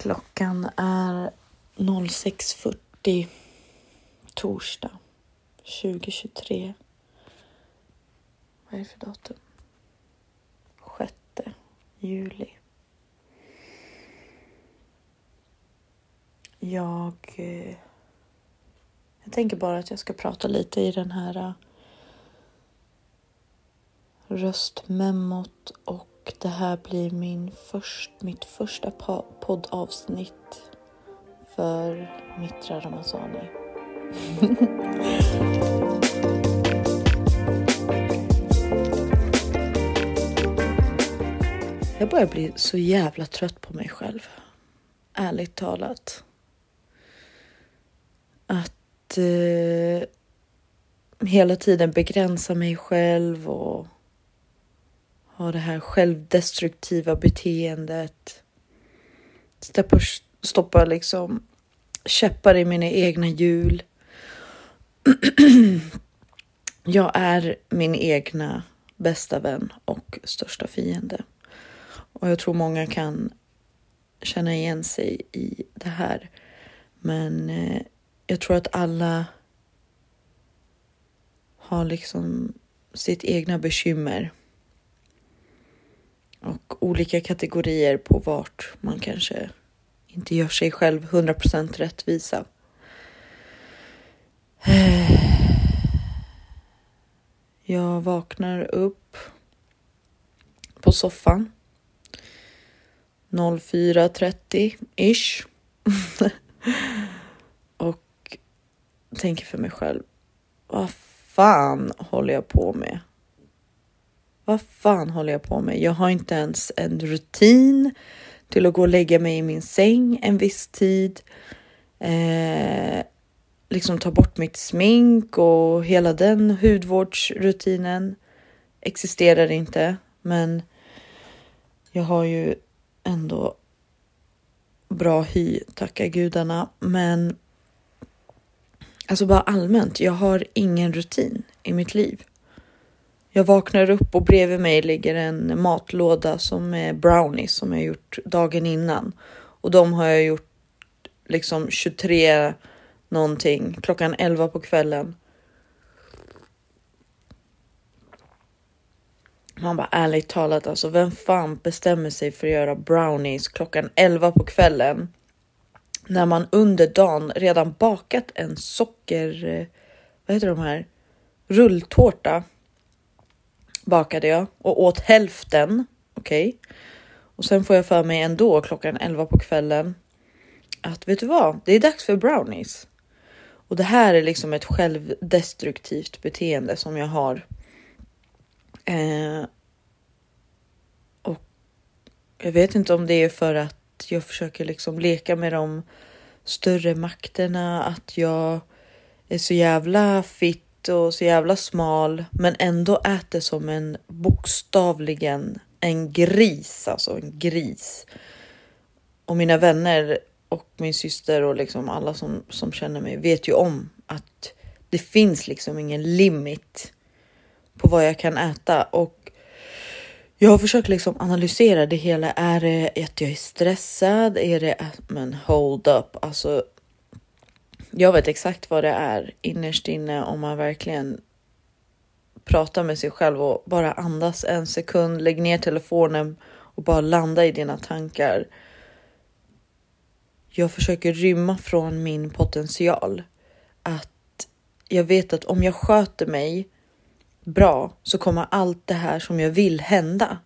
Klockan är 06.40 torsdag 2023. Vad är det för datum? 6 juli. Jag, eh, jag tänker bara att jag ska prata lite i den här eh, röstmemot och det här blir min först, mitt första poddavsnitt för Mitra Ramazani. Jag börjar bli så jävla trött på mig själv. Ärligt talat. Att eh, hela tiden begränsa mig själv och ha det här självdestruktiva beteendet. Stoppa, stoppa liksom käppar i mina egna hjul. Jag är min egna bästa vän och största fiende. Och jag tror många kan känna igen sig i det här. Men eh, jag tror att alla har liksom sitt egna bekymmer och olika kategorier på vart man kanske inte gör sig själv 100% rättvisa. Jag vaknar upp på soffan 04.30 ish och tänker för mig själv. Vad fan håller jag på med? Vad fan håller jag på med? Jag har inte ens en rutin till att gå och lägga mig i min säng en viss tid. Eh, liksom ta bort mitt smink och hela den hudvårdsrutinen existerar inte. Men jag har ju ändå bra hy, tacka gudarna. Men alltså bara allmänt, jag har ingen rutin i mitt liv. Jag vaknar upp och bredvid mig ligger en matlåda som är brownies som jag gjort dagen innan. Och de har jag gjort liksom 23 någonting klockan 11 på kvällen. Man bara ärligt talat alltså, vem fan bestämmer sig för att göra brownies klockan 11 på kvällen? När man under dagen redan bakat en socker, eh, vad heter de här? Rulltårta bakade jag och åt hälften. Okej. Okay. Och sen får jag för mig ändå klockan 11 på kvällen att vet du vad? Det är dags för brownies. Och det här är liksom ett självdestruktivt beteende som jag har. Eh, och jag vet inte om det är för att jag försöker liksom leka med de större makterna, att jag är så jävla fit och så jävla smal, men ändå äter som en bokstavligen en gris, alltså en gris. Och mina vänner och min syster och liksom alla som, som känner mig vet ju om att det finns liksom ingen limit på vad jag kan äta och jag har försökt liksom analysera det hela. Är det att jag är stressad? Är det att, men hold up, alltså Liksom. jag vet exakt vad det är innerst inne om man verkligen pratar med sig själv och bara andas en sekund, lägg ner telefonen och bara landa i dina tankar. Jag försöker rymma från min potential. Att jag vet att om jag sköter mig bra så kommer allt det här som jag vill hända.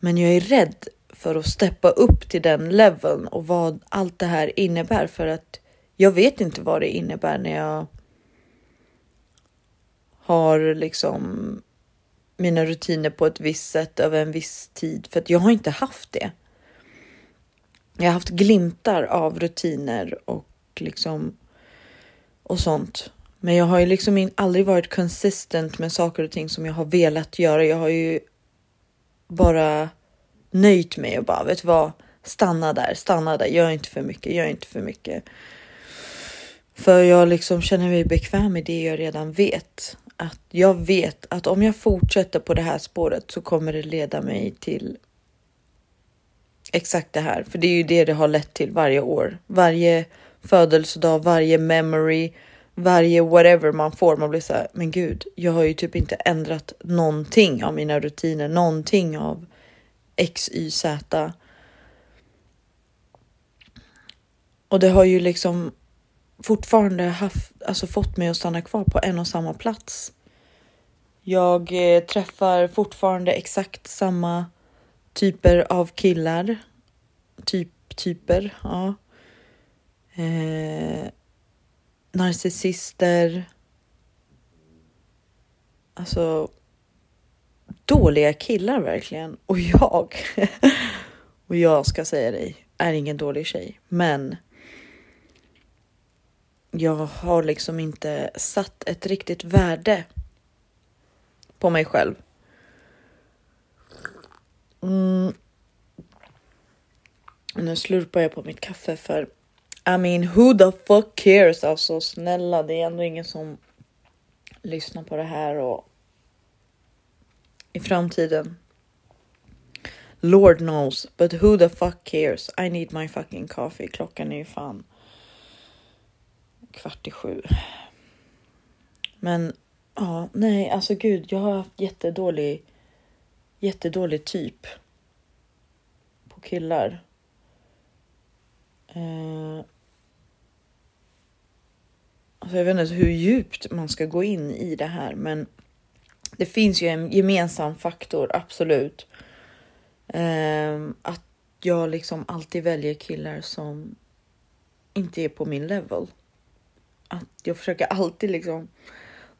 Men jag är rädd för att steppa upp till den leveln och vad allt det här innebär för att jag vet inte vad det innebär när jag har liksom mina rutiner på ett visst sätt över en viss tid, för att jag har inte haft det. Jag har haft glimtar av rutiner och liksom och sånt. Men jag har ju liksom aldrig varit consistent med saker och ting som jag har velat göra. Jag har ju bara nöjt mig och bara vet vad? Stanna där, stanna där, gör inte för mycket, gör inte för mycket. För jag liksom känner mig bekväm i det jag redan vet. Att jag vet att om jag fortsätter på det här spåret så kommer det leda mig till exakt det här, för det är ju det det har lett till varje år. Varje födelsedag, varje memory, varje whatever man får. Man blir så här, men gud, jag har ju typ inte ändrat någonting av mina rutiner, någonting av X, Y, Z. Och det har ju liksom fortfarande haft, alltså fått mig att stanna kvar på en och samma plats. Jag eh, träffar fortfarande exakt samma typer av killar. Typ, typer, ja. Eh, narcissister. Alltså dåliga killar verkligen. Och jag, och jag ska säga dig, är ingen dålig tjej. Men jag har liksom inte satt ett riktigt värde på mig själv. Mm. Nu slurpar jag på mitt kaffe för I mean who the fuck cares? Alltså snälla, det är ändå ingen som lyssnar på det här och i framtiden. Lord knows, but who the fuck cares? I need my fucking coffee. Klockan är ju fan kvart i sju. Men ja, nej, alltså gud, jag har haft jättedålig, jättedålig typ på killar. Eh, alltså jag vet inte hur djupt man ska gå in i det här, men det finns ju en gemensam faktor, absolut. Eh, att jag liksom alltid väljer killar som inte är på min level. Att jag försöker alltid liksom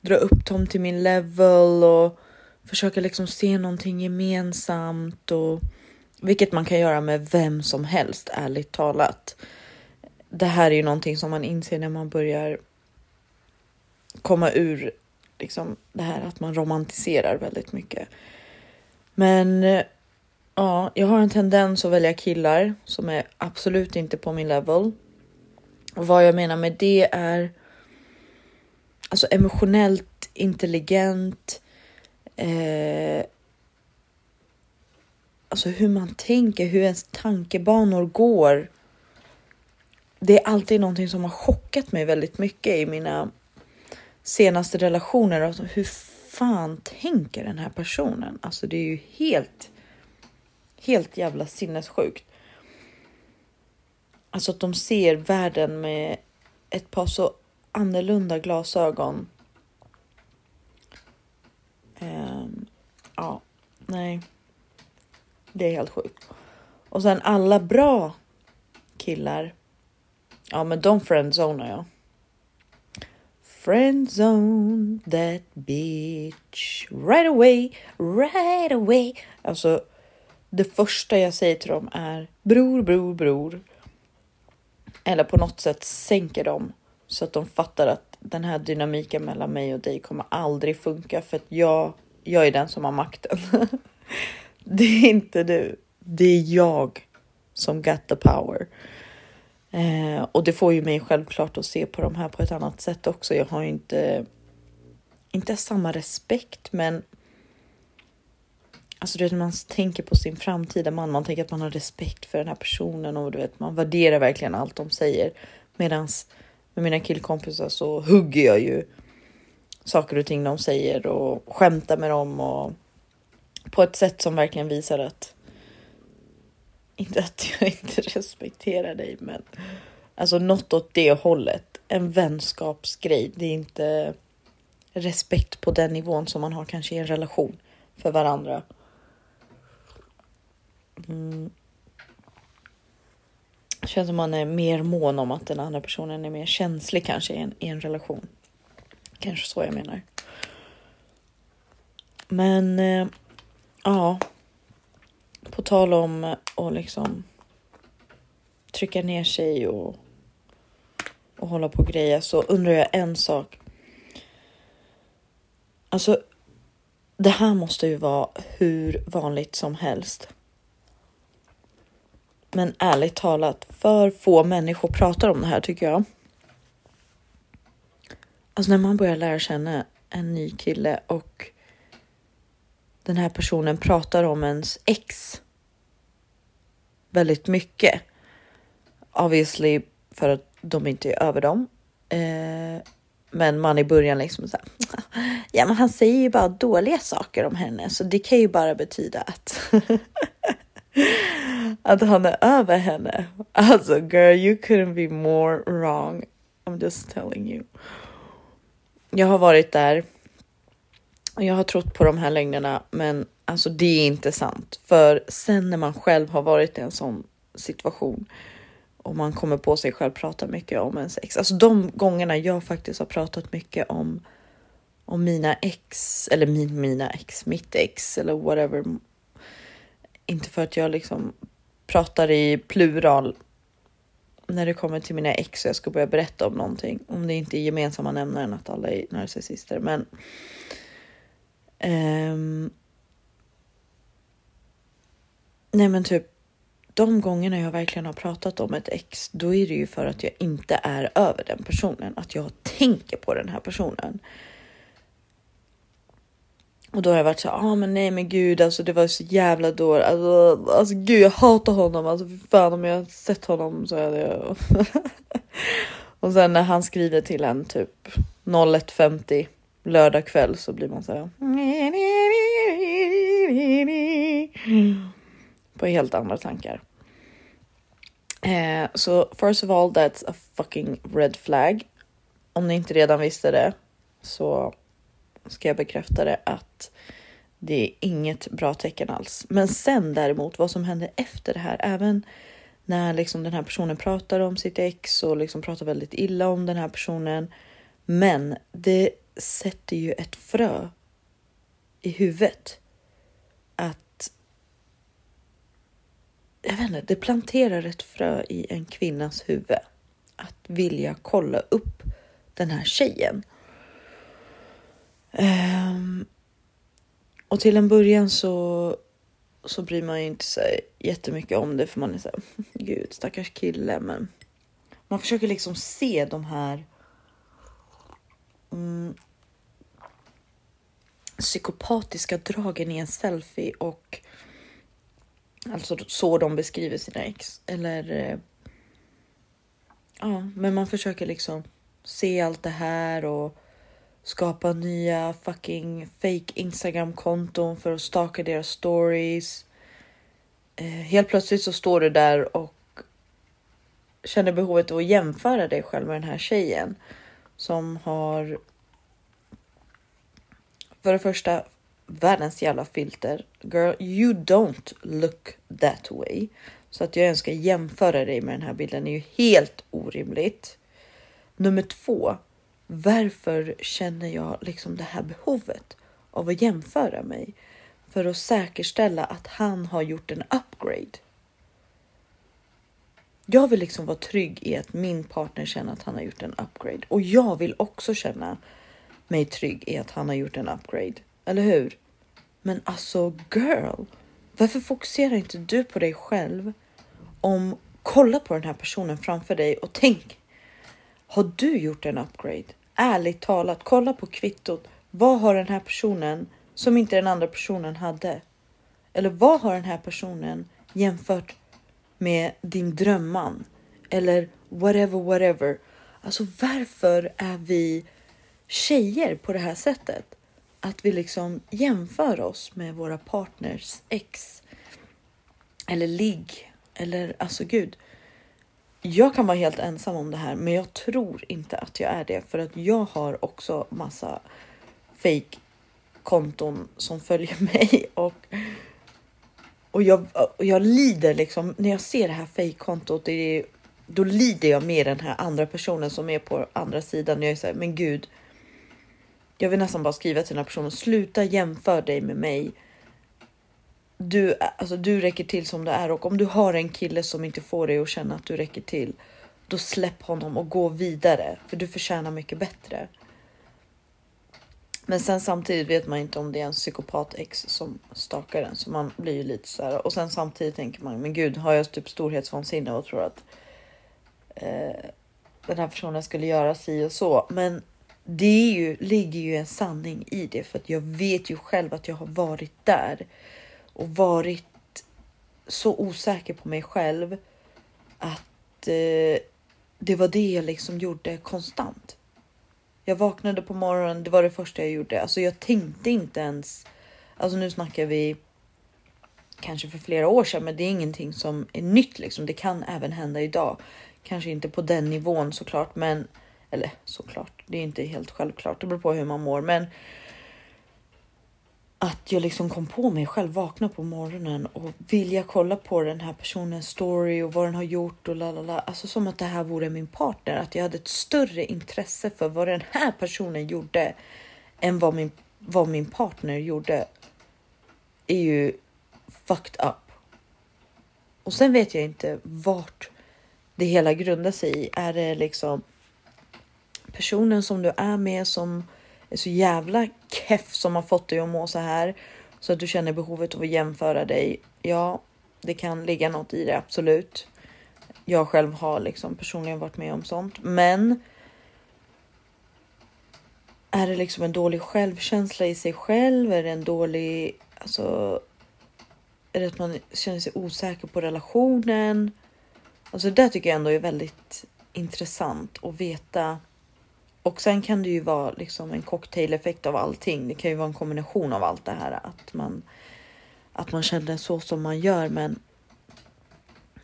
dra upp dem till min level och försöka liksom se någonting gemensamt och vilket man kan göra med vem som helst, ärligt talat. Det här är ju någonting som man inser när man börjar komma ur liksom det här att man romantiserar väldigt mycket. Men ja, jag har en tendens att välja killar som är absolut inte på min level. Och vad jag menar med det är alltså emotionellt intelligent. Eh, alltså hur man tänker, hur ens tankebanor går. Det är alltid någonting som har chockat mig väldigt mycket i mina senaste relationer. Alltså hur fan tänker den här personen? Alltså det är ju helt, helt jävla sinnessjukt. Alltså att de ser världen med ett par så annorlunda glasögon. Um, ja, nej. Det är helt sjukt. Och sen alla bra killar. Ja, men de friendzonar jag. Friendzone that bitch right away, right away. Alltså, det första jag säger till dem är bror, bror, bror. Eller på något sätt sänker dem så att de fattar att den här dynamiken mellan mig och dig kommer aldrig funka för att jag, jag är den som har makten. det är inte du. Det är jag som got the power. Eh, och det får ju mig självklart att se på de här på ett annat sätt också. Jag har inte, inte samma respekt, men Alltså du vet, man tänker på sin framtida man, man tänker att man har respekt för den här personen och du vet, man värderar verkligen allt de säger. Medans med mina killkompisar så hugger jag ju saker och ting de säger och skämtar med dem och på ett sätt som verkligen visar att inte att jag inte respekterar dig, men alltså något åt det hållet. En vänskapsgrej. Det är inte respekt på den nivån som man har kanske i en relation för varandra. Mm. Känns som man är mer mån om att den andra personen är mer känslig kanske i en, i en relation. Kanske så jag menar. Men eh, ja. På tal om att liksom trycka ner sig och, och hålla på och greja så undrar jag en sak. Alltså, det här måste ju vara hur vanligt som helst. Men ärligt talat, för få människor pratar om det här tycker jag. Alltså när man börjar lära känna en ny kille och den här personen pratar om ens ex. väldigt mycket. Obviously för att de inte är över dem. Eh, men man i början liksom så här, ja men han säger ju bara dåliga saker om henne så det kan ju bara betyda att att han är över henne. Alltså girl you couldn't be more wrong. I'm just telling you. Jag har varit där och jag har trott på de här lögnerna men alltså det är inte sant. För sen när man själv har varit i en sån situation och man kommer på sig själv prata mycket om en sex. Alltså de gångerna jag faktiskt har pratat mycket om om mina ex eller min, mina ex, mitt ex eller whatever. Inte för att jag liksom pratar i plural när det kommer till mina ex och jag ska börja berätta om någonting. Om det inte är gemensamma nämnaren att alla är narcissister, men. Um, nej, men typ de gångerna jag verkligen har pratat om ett ex, då är det ju för att jag inte är över den personen, att jag tänker på den här personen. Och då har jag varit så ja ah, men nej men gud alltså det var så jävla dåligt. Alltså, alltså gud jag hatar honom. Alltså fan om jag sett honom så hade jag. och sen när han skriver till en typ 01.50 lördag kväll så blir man så här. På helt andra tankar. Eh, så first of all that's a fucking red flag. Om ni inte redan visste det så ska jag bekräfta det att det är inget bra tecken alls. Men sen däremot vad som händer efter det här, även när liksom den här personen pratar om sitt ex och liksom pratar väldigt illa om den här personen. Men det sätter ju ett frö i huvudet. Att jag vet inte, det planterar ett frö i en kvinnas huvud. Att vilja kolla upp den här tjejen. Um, och till en början så, så bryr man ju inte sig jättemycket om det för man är så här, gud stackars kille. Men man försöker liksom se de här um, psykopatiska dragen i en selfie och alltså så de beskriver sina ex. Eller eh, ja, men man försöker liksom se allt det här och skapa nya fucking fake Instagram-konton för att staka deras stories. Eh, helt plötsligt så står du där och känner behovet av att jämföra dig själv med den här tjejen som har för det första världens jävla filter. Girl, you don't look that way. Så att jag ens ska jämföra dig med den här bilden är ju helt orimligt. Nummer två, varför känner jag liksom det här behovet av att jämföra mig för att säkerställa att han har gjort en upgrade? Jag vill liksom vara trygg i att min partner känner att han har gjort en upgrade och jag vill också känna mig trygg i att han har gjort en upgrade. Eller hur? Men alltså girl, varför fokuserar inte du på dig själv? Om kolla på den här personen framför dig och tänk har du gjort en upgrade? Ärligt talat, kolla på kvittot. Vad har den här personen som inte den andra personen hade? Eller vad har den här personen jämfört med din drömman? Eller whatever, whatever. Alltså varför är vi tjejer på det här sättet? Att vi liksom jämför oss med våra partners ex. Eller ligg. Eller alltså gud jag kan vara helt ensam om det här, men jag tror inte att jag är det för att jag har också massa fake konton som följer mig och och jag, och jag lider liksom när jag ser det här fake-kontot. Då lider jag med den här andra personen som är på andra sidan. Jag är så här, men gud. Jag vill nästan bara skriva till den här personen. Sluta jämföra dig med mig du, alltså, du räcker till som du är och om du har en kille som inte får dig att känna att du räcker till, då släpp honom och gå vidare för du förtjänar mycket bättre. Men sen samtidigt vet man inte om det är en psykopat ex som stakar den så man blir ju lite så här. Och sen samtidigt tänker man, men gud, har jag typ storhetsvansinne och tror att eh, den här personen skulle göra si och så. Men det är ju, ligger ju en sanning i det för att jag vet ju själv att jag har varit där och varit så osäker på mig själv att eh, det var det jag liksom gjorde konstant. Jag vaknade på morgonen, det var det första jag gjorde. Alltså jag tänkte inte ens, alltså nu snackar vi kanske för flera år sedan, men det är ingenting som är nytt liksom. Det kan även hända idag. Kanske inte på den nivån såklart, men eller såklart, det är inte helt självklart. Det beror på hur man mår, men att jag liksom kom på mig själv, vakna på morgonen och vilja kolla på den här personens story och vad den har gjort och la la la. Alltså som att det här vore min partner, att jag hade ett större intresse för vad den här personen gjorde än vad min, vad min partner gjorde. Är ju fucked up. Och sen vet jag inte vart det hela grundar sig i. Är det liksom personen som du är med som är så jävla keff som har fått dig att må så här så att du känner behovet av att jämföra dig. Ja, det kan ligga något i det, absolut. Jag själv har liksom personligen varit med om sånt, men. Är det liksom en dålig självkänsla i sig själv? Är det en dålig, alltså. Är det att man känner sig osäker på relationen? Alltså det där tycker jag ändå är väldigt intressant att veta och sen kan det ju vara liksom en cocktaileffekt av allting. Det kan ju vara en kombination av allt det här att man att man känner så som man gör. Men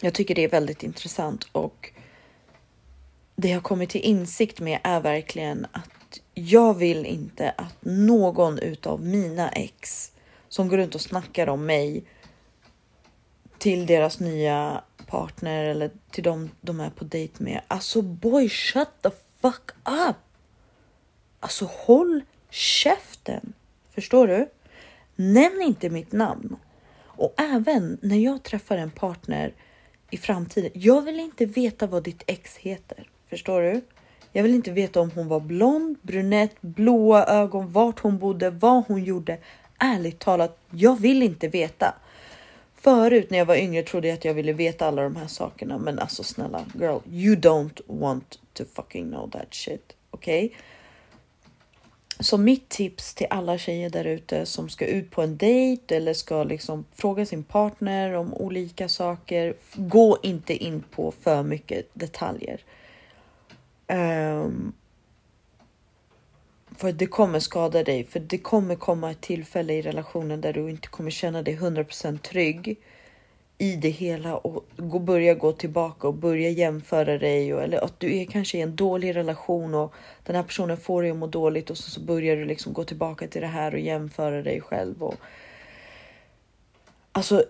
jag tycker det är väldigt intressant och det jag kommit till insikt med är verkligen att jag vill inte att någon utav mina ex som går runt och snackar om mig till deras nya partner eller till dem de är på dejt med. Alltså boy, shut the fuck up! Alltså håll käften. Förstår du? Nämn inte mitt namn. Och även när jag träffar en partner i framtiden. Jag vill inte veta vad ditt ex heter. Förstår du? Jag vill inte veta om hon var blond, brunett, blåa ögon, vart hon bodde, vad hon gjorde. Ärligt talat, jag vill inte veta. Förut när jag var yngre trodde jag att jag ville veta alla de här sakerna, men alltså snälla girl, you don't want to fucking know that shit. Okej? Okay? Så mitt tips till alla tjejer där ute som ska ut på en dejt eller ska liksom fråga sin partner om olika saker. Gå inte in på för mycket detaljer. Um, för det kommer skada dig, för det kommer komma ett tillfälle i relationen där du inte kommer känna dig 100% trygg i det hela och gå, börja gå tillbaka och börja jämföra dig och, eller att du är kanske i en dålig relation och den här personen får dig att må dåligt och så, så börjar du liksom gå tillbaka till det här och jämföra dig själv. Och, alltså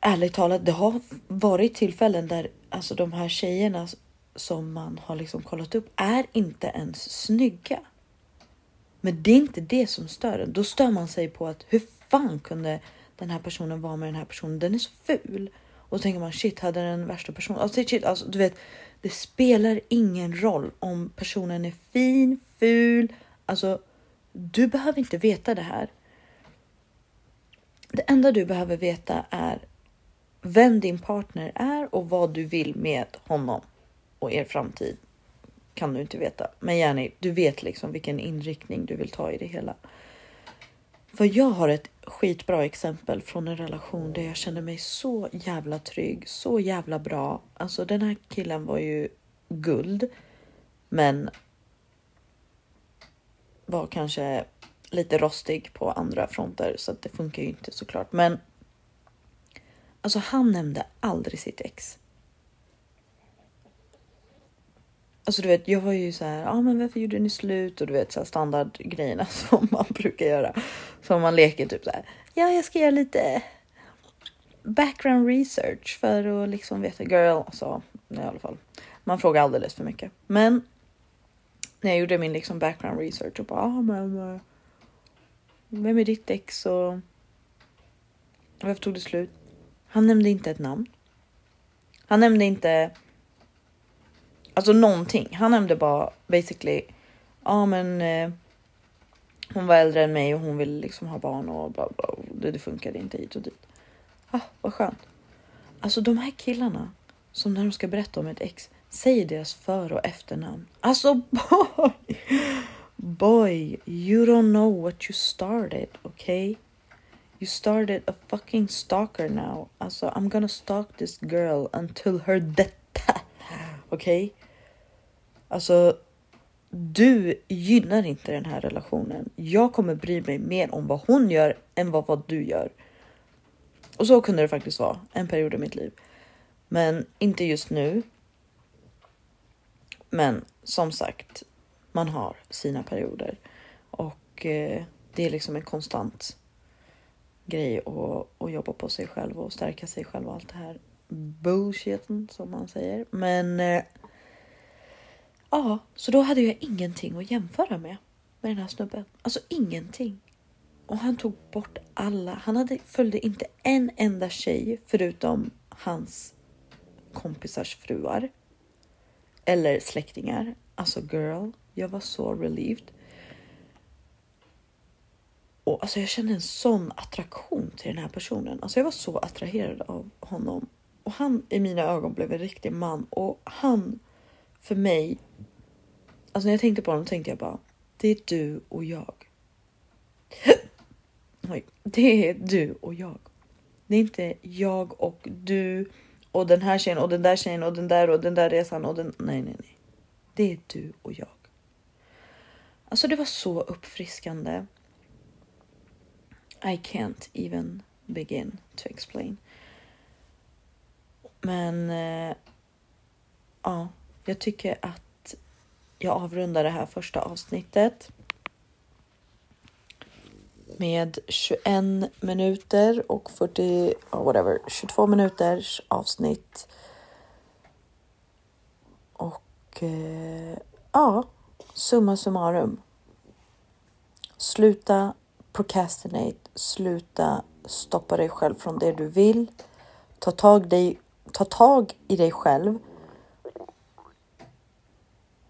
ärligt talat, det har varit tillfällen där alltså de här tjejerna som man har liksom kollat upp är inte ens snygga. Men det är inte det som stör en. Då stör man sig på att hur fan kunde den här personen var med den här personen, den är så ful. Och så tänker man shit, hade den värsta personen. Alltså, shit, alltså, du vet, det spelar ingen roll om personen är fin, ful. Alltså, du behöver inte veta det här. Det enda du behöver veta är vem din partner är och vad du vill med honom och er framtid kan du inte veta. Men Jenny, du vet liksom vilken inriktning du vill ta i det hela. För jag har ett skitbra exempel från en relation där jag kände mig så jävla trygg, så jävla bra. Alltså den här killen var ju guld, men var kanske lite rostig på andra fronter så att det funkar ju inte såklart. Men alltså, han nämnde aldrig sitt ex. Alltså du vet, jag var ju så här, ja ah, men varför gjorde ni slut? Och du vet så här standardgrejerna som man brukar göra. Som man leker typ så här, ja jag ska göra lite background research för att liksom veta girl. alltså i alla fall. Man frågar alldeles för mycket. Men när jag gjorde min liksom background research och bara, ah, men eh, vem är ditt ex och varför tog det slut? Han nämnde inte ett namn. Han nämnde inte Alltså någonting. Han nämnde bara basically. Ja, ah, men. Eh, hon var äldre än mig och hon ville liksom ha barn och bla bla. Det, det funkade inte hit och dit. Ah, vad skönt. Alltså de här killarna som när de ska berätta om ett ex säger deras för och efternamn. Alltså boy, boy, you don't know what you started, okay? You started a fucking stalker now. Alltså, I'm gonna stalk this girl until her death. Okej? Okay? Alltså, du gynnar inte den här relationen. Jag kommer bry mig mer om vad hon gör än vad, vad du gör. Och så kunde det faktiskt vara en period i mitt liv. Men inte just nu. Men som sagt, man har sina perioder och eh, det är liksom en konstant grej att, att jobba på sig själv och stärka sig själv och allt det här bullshiten som man säger. Men eh, ja, så då hade jag ingenting att jämföra med med den här snubben. Alltså ingenting. Och han tog bort alla. Han hade, följde inte en enda tjej förutom hans kompisars fruar. Eller släktingar. Alltså girl, jag var så relieved. Och alltså jag kände en sån attraktion till den här personen. Alltså jag var så attraherad av honom. Och han i mina ögon blev en riktig man. Och han för mig. Alltså när jag tänkte på honom tänkte jag bara. Det är du och jag. Oj, det är du och jag. Det är inte jag och du och den här tjejen och den där tjejen och den där och den där resan och den. Nej, nej, nej. Det är du och jag. Alltså, det var så uppfriskande. I can't even begin to explain. Men eh, ja, jag tycker att jag avrundar det här första avsnittet med 21 minuter och 40, whatever, 22 minuters avsnitt. Och eh, ja, summa summarum. Sluta procrastinate, sluta stoppa dig själv från det du vill. Ta tag, dig, ta tag i dig själv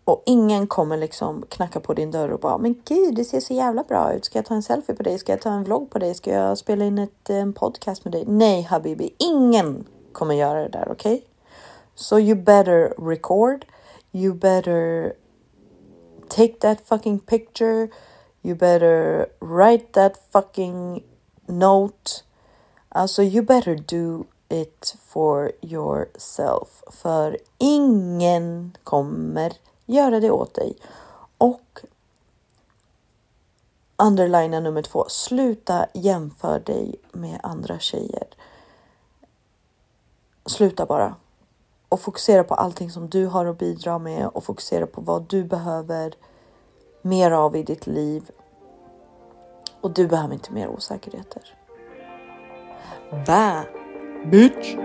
och ingen kommer liksom knacka på din dörr och bara men gud, det ser så jävla bra ut. Ska jag ta en selfie på dig? Ska jag ta en vlogg på dig? Ska jag spela in ett, eh, en podcast med dig? Nej, habibi, ingen kommer göra det där. Okej? Okay? So you better record. You better take that fucking picture. You better write that fucking note. Alltså, you better do it for yourself. För ingen kommer göra det åt dig. Och underlina nummer två. Sluta jämföra dig med andra tjejer. Sluta bara. Och fokusera på allting som du har att bidra med och fokusera på vad du behöver mer av i ditt liv. Och du behöver inte mer osäkerheter. Bye! Bitch!